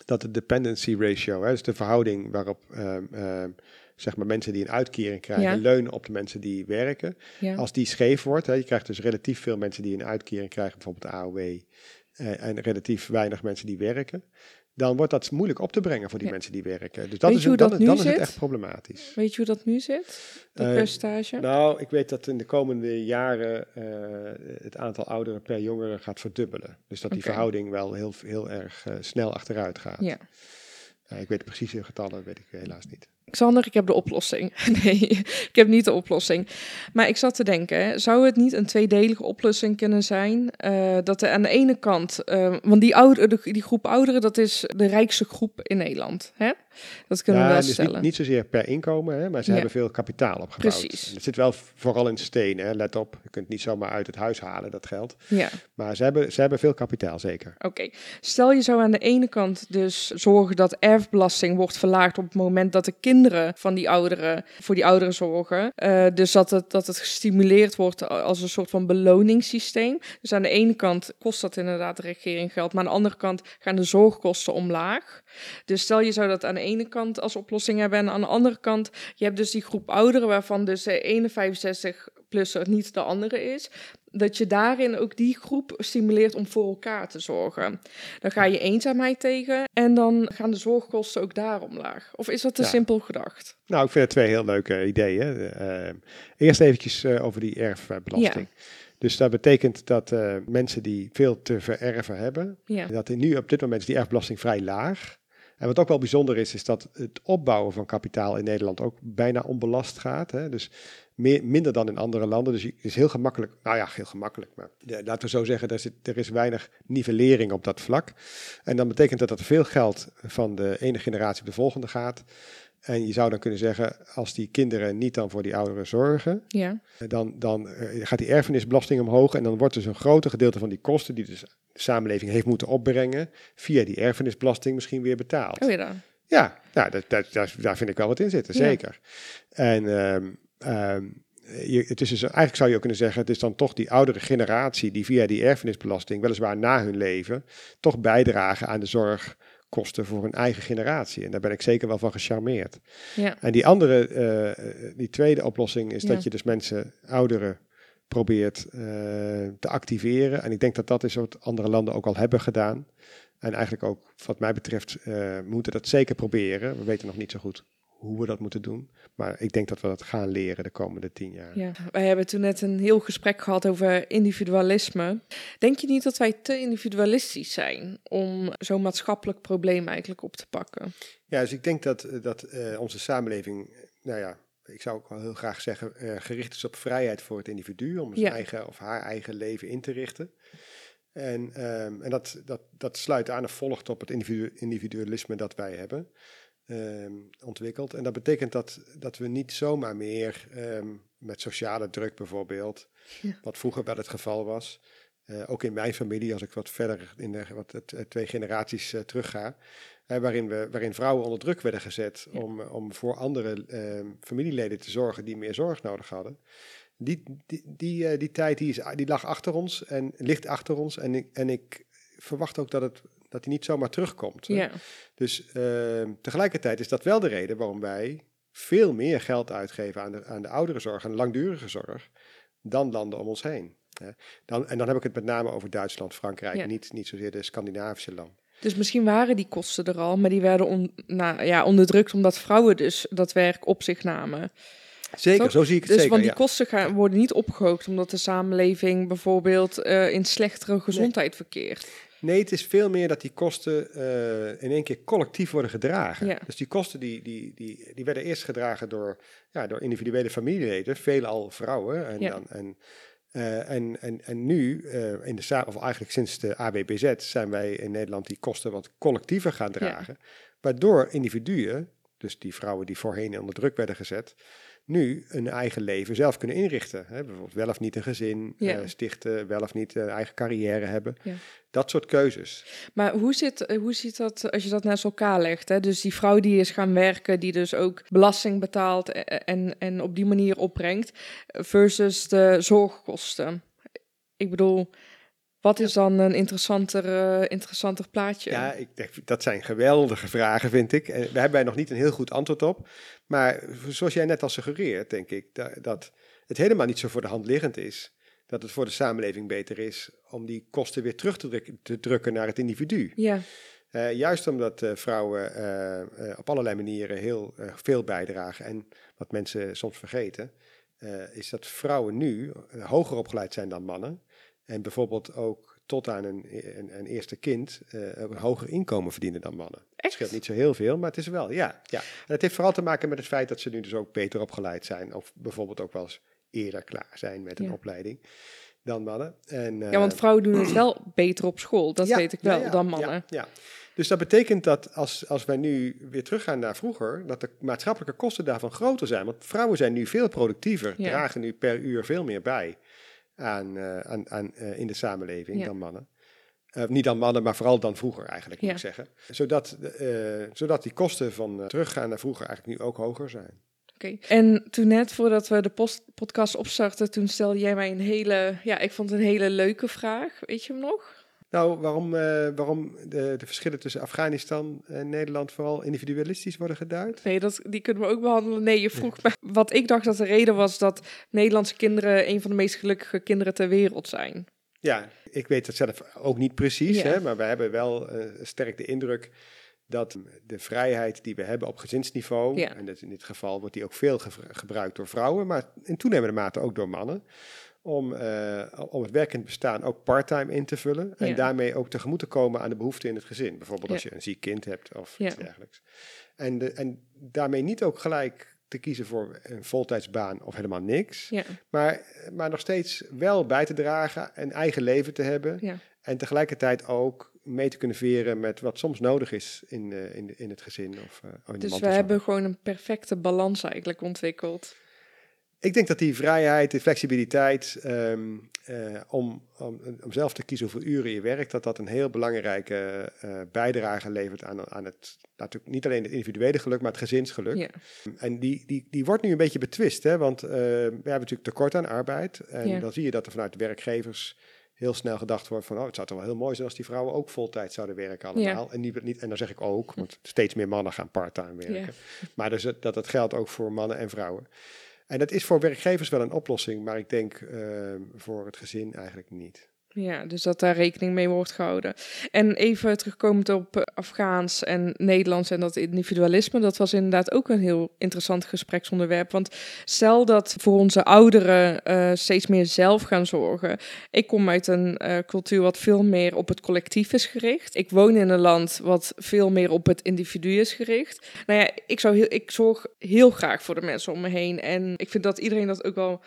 [SPEAKER 3] dat de dependency ratio, hè, dus de verhouding waarop ehm, ehm, zeg maar mensen die een uitkering krijgen
[SPEAKER 1] Ja.
[SPEAKER 3] leunen op de mensen die werken,
[SPEAKER 1] Ja.
[SPEAKER 3] als die scheef wordt, hè, je krijgt dus relatief veel mensen die een uitkering krijgen, bijvoorbeeld de AOW, eh, en relatief weinig mensen die werken, dan wordt dat moeilijk op te brengen voor die
[SPEAKER 1] Ja.
[SPEAKER 3] mensen die werken. Dus dat
[SPEAKER 1] Weet
[SPEAKER 3] is,
[SPEAKER 1] hoe
[SPEAKER 3] dan,
[SPEAKER 1] dat
[SPEAKER 3] dan is het echt problematisch.
[SPEAKER 1] Weet je hoe dat nu zit? Dat
[SPEAKER 3] Eh,
[SPEAKER 1] percentage?
[SPEAKER 3] Nou, ik weet dat in de komende jaren eh, het aantal ouderen per jongere gaat verdubbelen. Dus dat die verhouding wel heel, heel erg eh, snel achteruit gaat.
[SPEAKER 1] ja.
[SPEAKER 3] Ik weet de precieze getallen, weet ik helaas niet.
[SPEAKER 1] Xander, ik heb de oplossing. Nee, ik heb niet de oplossing. Maar ik zat te denken, zou het niet een tweedelige oplossing kunnen zijn? eh, dat er aan de ene kant, eh, want die, ouder, de- die groep ouderen, dat is de rijkste groep in Nederland. Hè? Dat kunnen
[SPEAKER 3] ja,
[SPEAKER 1] we wel
[SPEAKER 3] dus
[SPEAKER 1] stellen.
[SPEAKER 3] niet, niet zozeer per inkomen, hè, maar ze
[SPEAKER 1] Ja.
[SPEAKER 3] hebben veel kapitaal opgebouwd.
[SPEAKER 1] Precies.
[SPEAKER 3] Het zit wel vooral in stenen, hè, let op. Je kunt niet zomaar uit het huis halen, dat geld.
[SPEAKER 1] Ja,
[SPEAKER 3] Maar ze hebben, ze hebben veel kapitaal, zeker.
[SPEAKER 1] oké. Stel je zou aan de ene kant dus zorgen dat erfbelasting wordt verlaagd op het moment dat de kinderen van die ouderen voor die ouderen zorgen. Eh, dus dat het, dat het gestimuleerd wordt als een soort van beloningssysteem. Dus aan de ene kant kost dat inderdaad de regering geld, maar aan de andere kant gaan de zorgkosten omlaag. Dus stel je zou dat aan de ene kant als oplossing hebben en aan de andere kant, je hebt dus die groep ouderen waarvan dus de ene 65-plusser niet de andere is. Dat je daarin ook die groep stimuleert om voor elkaar te zorgen. Dan ga je eenzaamheid tegen en dan gaan de zorgkosten ook daar omlaag. Of is dat te
[SPEAKER 3] Ja.
[SPEAKER 1] simpel gedacht?
[SPEAKER 3] Nou, ik vind het twee heel leuke ideeën. Eh, eerst eventjes eh, over die erfbelasting. Dus dat betekent dat eh, mensen die veel te vererven hebben,
[SPEAKER 1] Ja.
[SPEAKER 3] dat er nu op dit moment is die erfbelasting vrij laag. En wat ook wel bijzonder is, is dat het opbouwen van kapitaal in Nederland ook bijna onbelast gaat. Hè? Dus meer, minder dan in andere landen. Dus het is heel gemakkelijk, nou ja, heel gemakkelijk. Maar laten we zo zeggen, er, zit, er is weinig nivellering op dat vlak. En dan betekent dat dat er veel geld van de ene generatie op de volgende gaat. En je zou dan kunnen zeggen, als die kinderen niet dan voor die ouderen zorgen,
[SPEAKER 1] Ja.
[SPEAKER 3] dan, dan eh, gaat die erfenisbelasting omhoog. En dan wordt dus een groter gedeelte van die kosten die dus de samenleving heeft moeten opbrengen, via die erfenisbelasting misschien weer betaald.
[SPEAKER 1] Oh ja, dan.
[SPEAKER 3] Ja, nou, dat, dat, daar, daar vind ik wel wat in zitten,
[SPEAKER 1] Ja.
[SPEAKER 3] zeker. En ehm, je, het is dus, eigenlijk zou je ook kunnen zeggen, het is dan toch die oudere generatie die via die erfenisbelasting, weliswaar na hun leven, toch bijdragen aan de zorgkosten voor hun eigen generatie. En daar ben ik zeker wel van gecharmeerd.
[SPEAKER 1] Ja.
[SPEAKER 3] En die andere, eh, die tweede oplossing is
[SPEAKER 1] Ja.
[SPEAKER 3] dat je dus mensen, ouderen, probeert eh, te activeren. En ik denk dat dat is wat andere landen ook al hebben gedaan. En eigenlijk ook, wat mij betreft, eh moeten dat zeker proberen. We weten nog niet zo goed hoe we dat moeten doen. Maar ik denk dat we dat gaan leren de komende tien jaar.
[SPEAKER 1] Ja, wij hebben toen net een heel gesprek gehad over individualisme. Denk je niet dat wij te individualistisch zijn om zo'n maatschappelijk probleem eigenlijk op te pakken?
[SPEAKER 3] Ja, dus ik denk dat, dat eh, onze samenleving, eh, nou ja, ik zou ook wel heel graag zeggen, eh, gericht is op vrijheid voor het individu, om zijn
[SPEAKER 1] Ja.
[SPEAKER 3] eigen of haar eigen leven in te richten. En, ehm, en dat, dat, dat sluit aan of volgt op het individu- individualisme dat wij hebben ehm, ontwikkeld. En dat betekent dat, dat we niet zomaar meer ehm, met sociale druk bijvoorbeeld,
[SPEAKER 1] Ja.
[SPEAKER 3] wat vroeger wel het geval was, eh, ook in mijn familie, als ik wat verder in de wat, het, eh, twee generaties eh, terugga, eh, waarin, we, waarin vrouwen onder druk werden gezet
[SPEAKER 1] Ja.
[SPEAKER 3] om, om voor andere ehm, familieleden te zorgen die meer zorg nodig hadden. Die, die, die, die tijd die, is, die lag achter ons en ligt achter ons. En ik, en ik verwacht ook dat, het, dat die niet zomaar terugkomt.
[SPEAKER 1] Ja,
[SPEAKER 3] Dus ehm, tegelijkertijd is dat wel de reden waarom wij veel meer geld uitgeven aan de, aan de ouderenzorg, aan de langdurige zorg, dan landen om ons heen. hè. Dan, en dan heb ik het met name over Duitsland, Frankrijk,
[SPEAKER 1] Ja.
[SPEAKER 3] niet, niet zozeer de Scandinavische landen.
[SPEAKER 1] dus misschien waren die kosten er al, maar die werden on, nou, ja, onderdrukt omdat vrouwen dus dat werk op zich namen.
[SPEAKER 3] Zeker,
[SPEAKER 1] Toch?
[SPEAKER 3] zo zie ik het
[SPEAKER 1] Dus
[SPEAKER 3] zeker.
[SPEAKER 1] want die
[SPEAKER 3] ja.
[SPEAKER 1] kosten gaan, worden niet opgehoopt omdat de samenleving bijvoorbeeld eh, in slechtere gezondheid verkeert.
[SPEAKER 3] Nee, het is veel meer dat die kosten eh, in één keer collectief worden gedragen.
[SPEAKER 1] Ja.
[SPEAKER 3] Dus die kosten die, die, die, die werden eerst gedragen door, ja, door individuele familieleden, veelal vrouwen. En,
[SPEAKER 1] Ja.
[SPEAKER 3] dan, en, eh, en, en, en nu, eh, in de of eigenlijk sinds de ABBZ, zijn wij in Nederland die kosten wat collectiever gaan dragen. Waardoor individuen, dus die vrouwen die voorheen onder druk werden gezet, nu een eigen leven zelf kunnen inrichten. Hè? Bijvoorbeeld wel of niet een gezin
[SPEAKER 1] Ja.
[SPEAKER 3] eh, stichten, wel of niet een eigen carrière hebben.
[SPEAKER 1] Ja.
[SPEAKER 3] Dat soort keuzes.
[SPEAKER 1] Maar hoe, zit, eh, hoe ziet dat als je dat naast elkaar legt? Hè? Dus die vrouw die is gaan werken, die dus ook belasting betaalt eh, en, en op die manier opbrengt, versus de zorgkosten. Ik bedoel, Wat is dan een interessanter, eh, interessanter plaatje?
[SPEAKER 3] Ja, ik denk, dat zijn geweldige vragen, vind ik. En daar hebben wij nog niet een heel goed antwoord op. Maar zoals jij net al suggereert, denk ik, dat, dat het helemaal niet zo voor de hand liggend is dat het voor de samenleving beter is om die kosten weer terug te, drukken, te drukken naar het individu.
[SPEAKER 1] Ja.
[SPEAKER 3] Uh, juist omdat uh, vrouwen op allerlei manieren heel veel bijdragen en wat mensen soms vergeten, is dat vrouwen nu hoger opgeleid zijn dan mannen. En bijvoorbeeld ook tot aan een, een, een eerste kind een hoger inkomen verdienen dan mannen.
[SPEAKER 1] Echt?
[SPEAKER 3] Het scheelt niet zo heel veel, maar het is wel, ja. ja. En het heeft vooral te maken met het feit dat ze nu dus ook beter opgeleid zijn. Of bijvoorbeeld ook wel eens eerder klaar zijn met een
[SPEAKER 1] Ja.
[SPEAKER 3] opleiding dan mannen. En,
[SPEAKER 1] ja, want
[SPEAKER 3] eh,
[SPEAKER 1] vrouwen doen het wel beter op school. Dat
[SPEAKER 3] ja,
[SPEAKER 1] weet ik wel,
[SPEAKER 3] ja,
[SPEAKER 1] dan mannen.
[SPEAKER 3] Ja, Dus dat betekent dat als, als wij nu weer teruggaan naar vroeger, dat de maatschappelijke kosten daarvan groter zijn. Want vrouwen zijn nu veel productiever,
[SPEAKER 1] Ja.
[SPEAKER 3] dragen nu per uur veel meer bij aan, eh, aan, aan, eh, in de samenleving
[SPEAKER 1] Ja.
[SPEAKER 3] dan mannen. Eh, niet dan mannen, maar vooral dan vroeger eigenlijk, moet
[SPEAKER 1] Ja.
[SPEAKER 3] ik zeggen. Zodat, zodat die kosten van teruggaan naar vroeger eigenlijk nu ook hoger zijn.
[SPEAKER 1] Oké. En toen net voordat we de post podcast opstarten, toen stelde jij mij een hele, ja, ik vond een hele leuke vraag. Weet je hem nog?
[SPEAKER 3] Nou, waarom, eh, waarom de, de verschillen tussen Afghanistan en Nederland vooral individualistisch worden geduid?
[SPEAKER 1] Nee, dat, die kunnen we ook behandelen. Nee, je vroeg me wat ik dacht dat de reden was dat Nederlandse kinderen een van de meest gelukkige kinderen ter wereld zijn.
[SPEAKER 3] Ja, ik weet het zelf ook niet precies,
[SPEAKER 1] Ja.
[SPEAKER 3] hè, maar we hebben wel eh, sterk de indruk dat de vrijheid die we hebben op gezinsniveau,
[SPEAKER 1] Ja.
[SPEAKER 3] en dat in dit geval wordt die ook veel ge- gebruikt door vrouwen, maar in toenemende mate ook door mannen, om, eh, om het werkend bestaan ook parttime in te vullen en
[SPEAKER 1] Ja.
[SPEAKER 3] daarmee ook tegemoet te komen aan de behoeften in het gezin. Bijvoorbeeld als je een ziek kind hebt of
[SPEAKER 1] Ja.
[SPEAKER 3] iets dergelijks. En, de, en daarmee niet ook gelijk te kiezen voor een voltijdsbaan of helemaal niks.
[SPEAKER 1] Ja,
[SPEAKER 3] Maar, maar nog steeds wel bij te dragen, een eigen leven te hebben.
[SPEAKER 1] ja.
[SPEAKER 3] En tegelijkertijd ook mee te kunnen veren met wat soms nodig is in, eh, in, in het gezin. Of, eh, in
[SPEAKER 1] Dus we hebben gewoon een perfecte balans eigenlijk ontwikkeld.
[SPEAKER 3] Ik denk dat die vrijheid, die flexibiliteit ehm, eh, om, om, om zelf te kiezen hoeveel uren je werkt, dat dat een heel belangrijke eh, bijdrage levert aan, aan het, natuurlijk niet alleen het individuele geluk, maar het gezinsgeluk.
[SPEAKER 1] Ja,
[SPEAKER 3] En die, die, die wordt nu een beetje betwist, hè? want eh, we hebben natuurlijk tekort aan arbeid. En
[SPEAKER 1] Ja.
[SPEAKER 3] dan zie je dat er vanuit de werkgevers heel snel gedacht wordt van... oh, het zou toch wel heel mooi zijn als die vrouwen ook voltijd zouden werken allemaal. En, niet, niet, en dan zeg ik ook, want steeds meer mannen gaan parttime werken. Maar dus dat, dat geldt ook voor mannen en vrouwen. En dat is voor werkgevers wel een oplossing, maar ik denk eh, voor het gezin eigenlijk niet.
[SPEAKER 1] Ja, dus dat daar rekening mee wordt gehouden. En even terugkomend op eh, Afghaans en Nederlands en dat individualisme, dat was inderdaad ook een heel interessant gespreksonderwerp. Want stel dat voor onze ouderen eh, steeds meer zelf gaan zorgen. Ik kom uit een eh, cultuur wat veel meer op het collectief is gericht. Ik woon in een land wat veel meer op het individu is gericht. Nou ja, ik, zou heel, ik zorg heel graag voor de mensen om me heen. En ik vind dat iedereen dat ook wel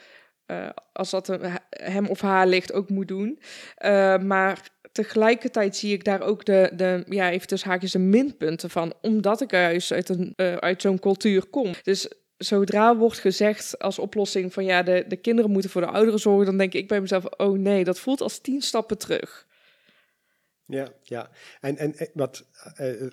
[SPEAKER 1] eh, als dat hem of haar ligt, ook moet doen. Eh, maar tegelijkertijd zie ik daar ook de, de ja, even haakjes, de minpunten van. Omdat ik juist uit, een, eh, uit zo'n cultuur kom. Dus zodra wordt gezegd als oplossing van ja, de, de kinderen moeten voor de ouderen zorgen, dan denk ik bij mezelf, oh nee, dat voelt als tien stappen terug.
[SPEAKER 3] Ja, ja. En, en wat,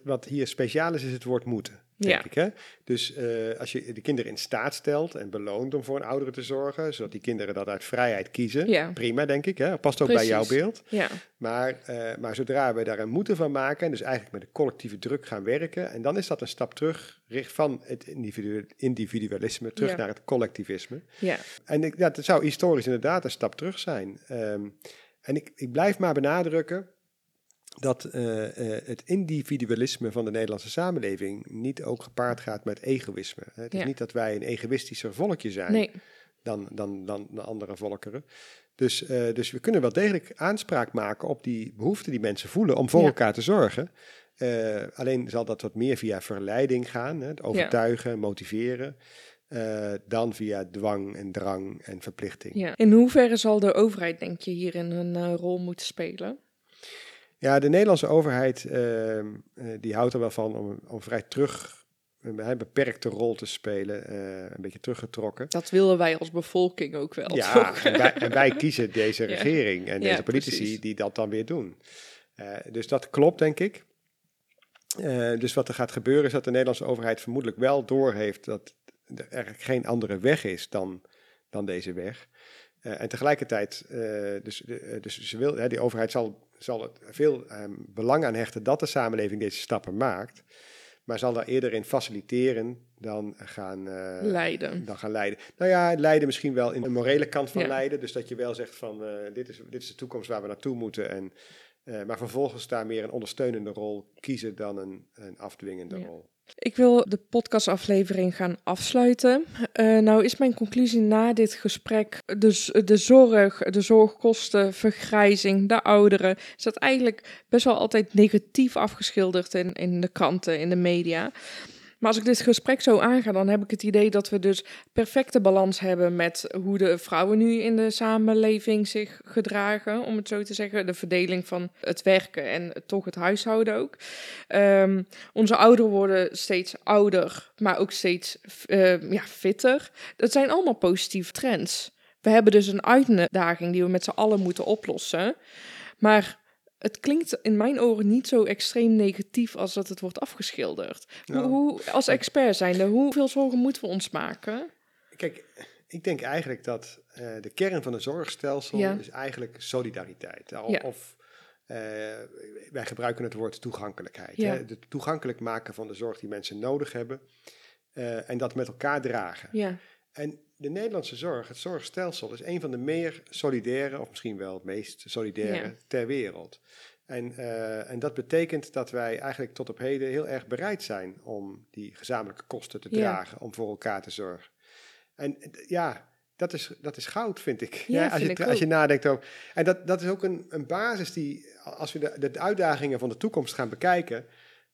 [SPEAKER 3] wat hier speciaal is, is het woord moeten. Denk
[SPEAKER 1] Ja.
[SPEAKER 3] ik, hè? Dus eh, als je de kinderen in staat stelt en beloont om voor een oudere te zorgen, zodat die kinderen dat uit vrijheid kiezen,
[SPEAKER 1] Ja.
[SPEAKER 3] prima denk ik, hè? past ook bij jouw beeld.
[SPEAKER 1] Ja,
[SPEAKER 3] Maar, eh, maar zodra we daar een moeten van maken, en dus eigenlijk met een collectieve druk gaan werken, en dan is dat een stap terug van het individu- individualisme terug
[SPEAKER 1] Ja.
[SPEAKER 3] naar het collectivisme.
[SPEAKER 1] ja,
[SPEAKER 3] En ik, ja, dat zou historisch inderdaad een stap terug zijn. Ehm, en ik, ik blijf maar benadrukken dat eh, eh, het individualisme van de Nederlandse samenleving niet ook gepaard gaat met egoïsme. Het is
[SPEAKER 1] Ja.
[SPEAKER 3] niet dat wij een egoïstischer volkje zijn
[SPEAKER 1] nee,
[SPEAKER 3] dan, dan, dan de andere volkeren. Dus, eh, dus we kunnen wel degelijk aanspraak maken op die behoeften die mensen voelen om voor
[SPEAKER 1] Ja.
[SPEAKER 3] elkaar te zorgen. Alleen zal dat wat meer via verleiding gaan, hè, het overtuigen, motiveren, dan via dwang en drang en verplichting.
[SPEAKER 1] ja. In hoeverre zal de overheid, denk je, hierin een rol moeten spelen?
[SPEAKER 3] Ja, de Nederlandse overheid ehm, eh, die houdt er wel van om, om vrij terug, een beperkte rol te spelen, eh, een beetje teruggetrokken.
[SPEAKER 1] Dat willen wij als bevolking ook wel,
[SPEAKER 3] Ja, en wij, en wij kiezen deze
[SPEAKER 1] Ja.
[SPEAKER 3] regering en
[SPEAKER 1] Ja,
[SPEAKER 3] deze politici
[SPEAKER 1] precies.
[SPEAKER 3] die dat dan weer doen. Eh, dus dat klopt, denk ik. Eh, dus wat er gaat gebeuren is dat de Nederlandse overheid vermoedelijk wel doorheeft dat er eigenlijk geen andere weg is dan, dan deze weg. Eh, en tegelijkertijd, eh, dus, eh, dus ze wil, hè, die overheid zal, zal er veel ehm, belang aan hechten dat de samenleving deze stappen maakt. Maar zal daar eerder in faciliteren dan gaan,
[SPEAKER 1] Leiden.
[SPEAKER 3] dan gaan leiden. Nou ja, leiden misschien wel in de morele kant van
[SPEAKER 1] Ja.
[SPEAKER 3] leiden. Dus dat je wel zegt van dit, is, dit is de toekomst waar we naartoe moeten. En, maar vervolgens daar meer een ondersteunende rol kiezen dan een, een afdwingende
[SPEAKER 1] Ja.
[SPEAKER 3] rol.
[SPEAKER 1] Ik wil de podcastaflevering gaan afsluiten. Eh, nou is mijn conclusie na dit gesprek z- de zorg, de zorgkosten, vergrijzing, de ouderen. Is dat eigenlijk best wel altijd negatief afgeschilderd in, in de kranten, in de media. Maar als ik dit gesprek zo aanga, dan heb ik het idee dat we dus perfecte balans hebben met hoe de vrouwen nu in de samenleving zich gedragen, om het zo te zeggen. De verdeling van het werken en toch het huishouden ook. Ehm, onze ouderen worden steeds ouder, maar ook steeds eh, ja, fitter. Dat zijn allemaal positieve trends. We hebben dus een uitdaging die we met z'n allen moeten oplossen. Maar het klinkt in mijn oren niet zo extreem negatief als dat het wordt afgeschilderd. Hoe,
[SPEAKER 3] Nou.
[SPEAKER 1] hoe, als expert zijnde, hoeveel zorgen moeten we ons maken?
[SPEAKER 3] Kijk, ik denk eigenlijk dat eh, de kern van een zorgstelsel
[SPEAKER 1] Ja.
[SPEAKER 3] is eigenlijk solidariteit.
[SPEAKER 1] Ja.
[SPEAKER 3] Of eh, wij gebruiken het woord toegankelijkheid.
[SPEAKER 1] Ja.
[SPEAKER 3] Hè? Het toegankelijk maken van de zorg die mensen nodig hebben. eh, en dat met elkaar dragen.
[SPEAKER 1] Ja,
[SPEAKER 3] En de Nederlandse zorg, het zorgstelsel, is een van de meer solidaire, of misschien wel het meest solidaire
[SPEAKER 1] Ja.
[SPEAKER 3] ter wereld. En, eh, en dat betekent dat wij eigenlijk tot op heden heel erg bereid zijn om die gezamenlijke kosten te
[SPEAKER 1] Ja.
[SPEAKER 3] dragen, om voor elkaar te zorgen. En eh, ja, dat is, dat is goud, vind ik.
[SPEAKER 1] Ja,
[SPEAKER 3] als,
[SPEAKER 1] vind
[SPEAKER 3] je, als je nadenkt over. En dat, dat is ook een, een basis die, als we de, de uitdagingen van de toekomst gaan bekijken,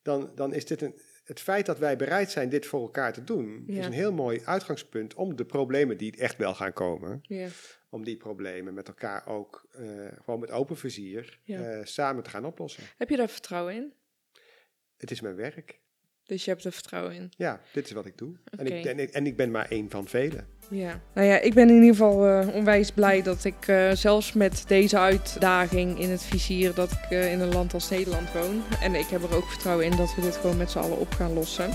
[SPEAKER 3] dan, dan is dit een. Het feit dat wij bereid zijn dit voor elkaar te doen,
[SPEAKER 1] Ja.
[SPEAKER 3] is een heel mooi uitgangspunt om de problemen die echt wel gaan komen,
[SPEAKER 1] ja,
[SPEAKER 3] om die problemen met elkaar ook eh, gewoon met open vizier
[SPEAKER 1] Ja.
[SPEAKER 3] eh, samen te gaan oplossen.
[SPEAKER 1] Heb je daar vertrouwen in?
[SPEAKER 3] Het is mijn werk.
[SPEAKER 1] Dus je hebt er vertrouwen in.
[SPEAKER 3] Ja, dit is wat ik doe. En, ik, en, ik, en ik ben maar één van velen.
[SPEAKER 1] Ja, nou ja, ik ben in ieder geval eh, onwijs blij dat ik eh, zelfs met deze uitdaging in het vizier dat ik eh, in een land als Nederland woon. En ik heb er ook vertrouwen in dat we dit gewoon met z'n allen op gaan lossen.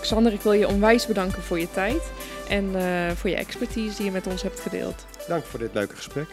[SPEAKER 1] Xander, ik wil je onwijs bedanken voor je tijd en voor je expertise die je met ons hebt gedeeld.
[SPEAKER 3] Dank voor dit leuke gesprek.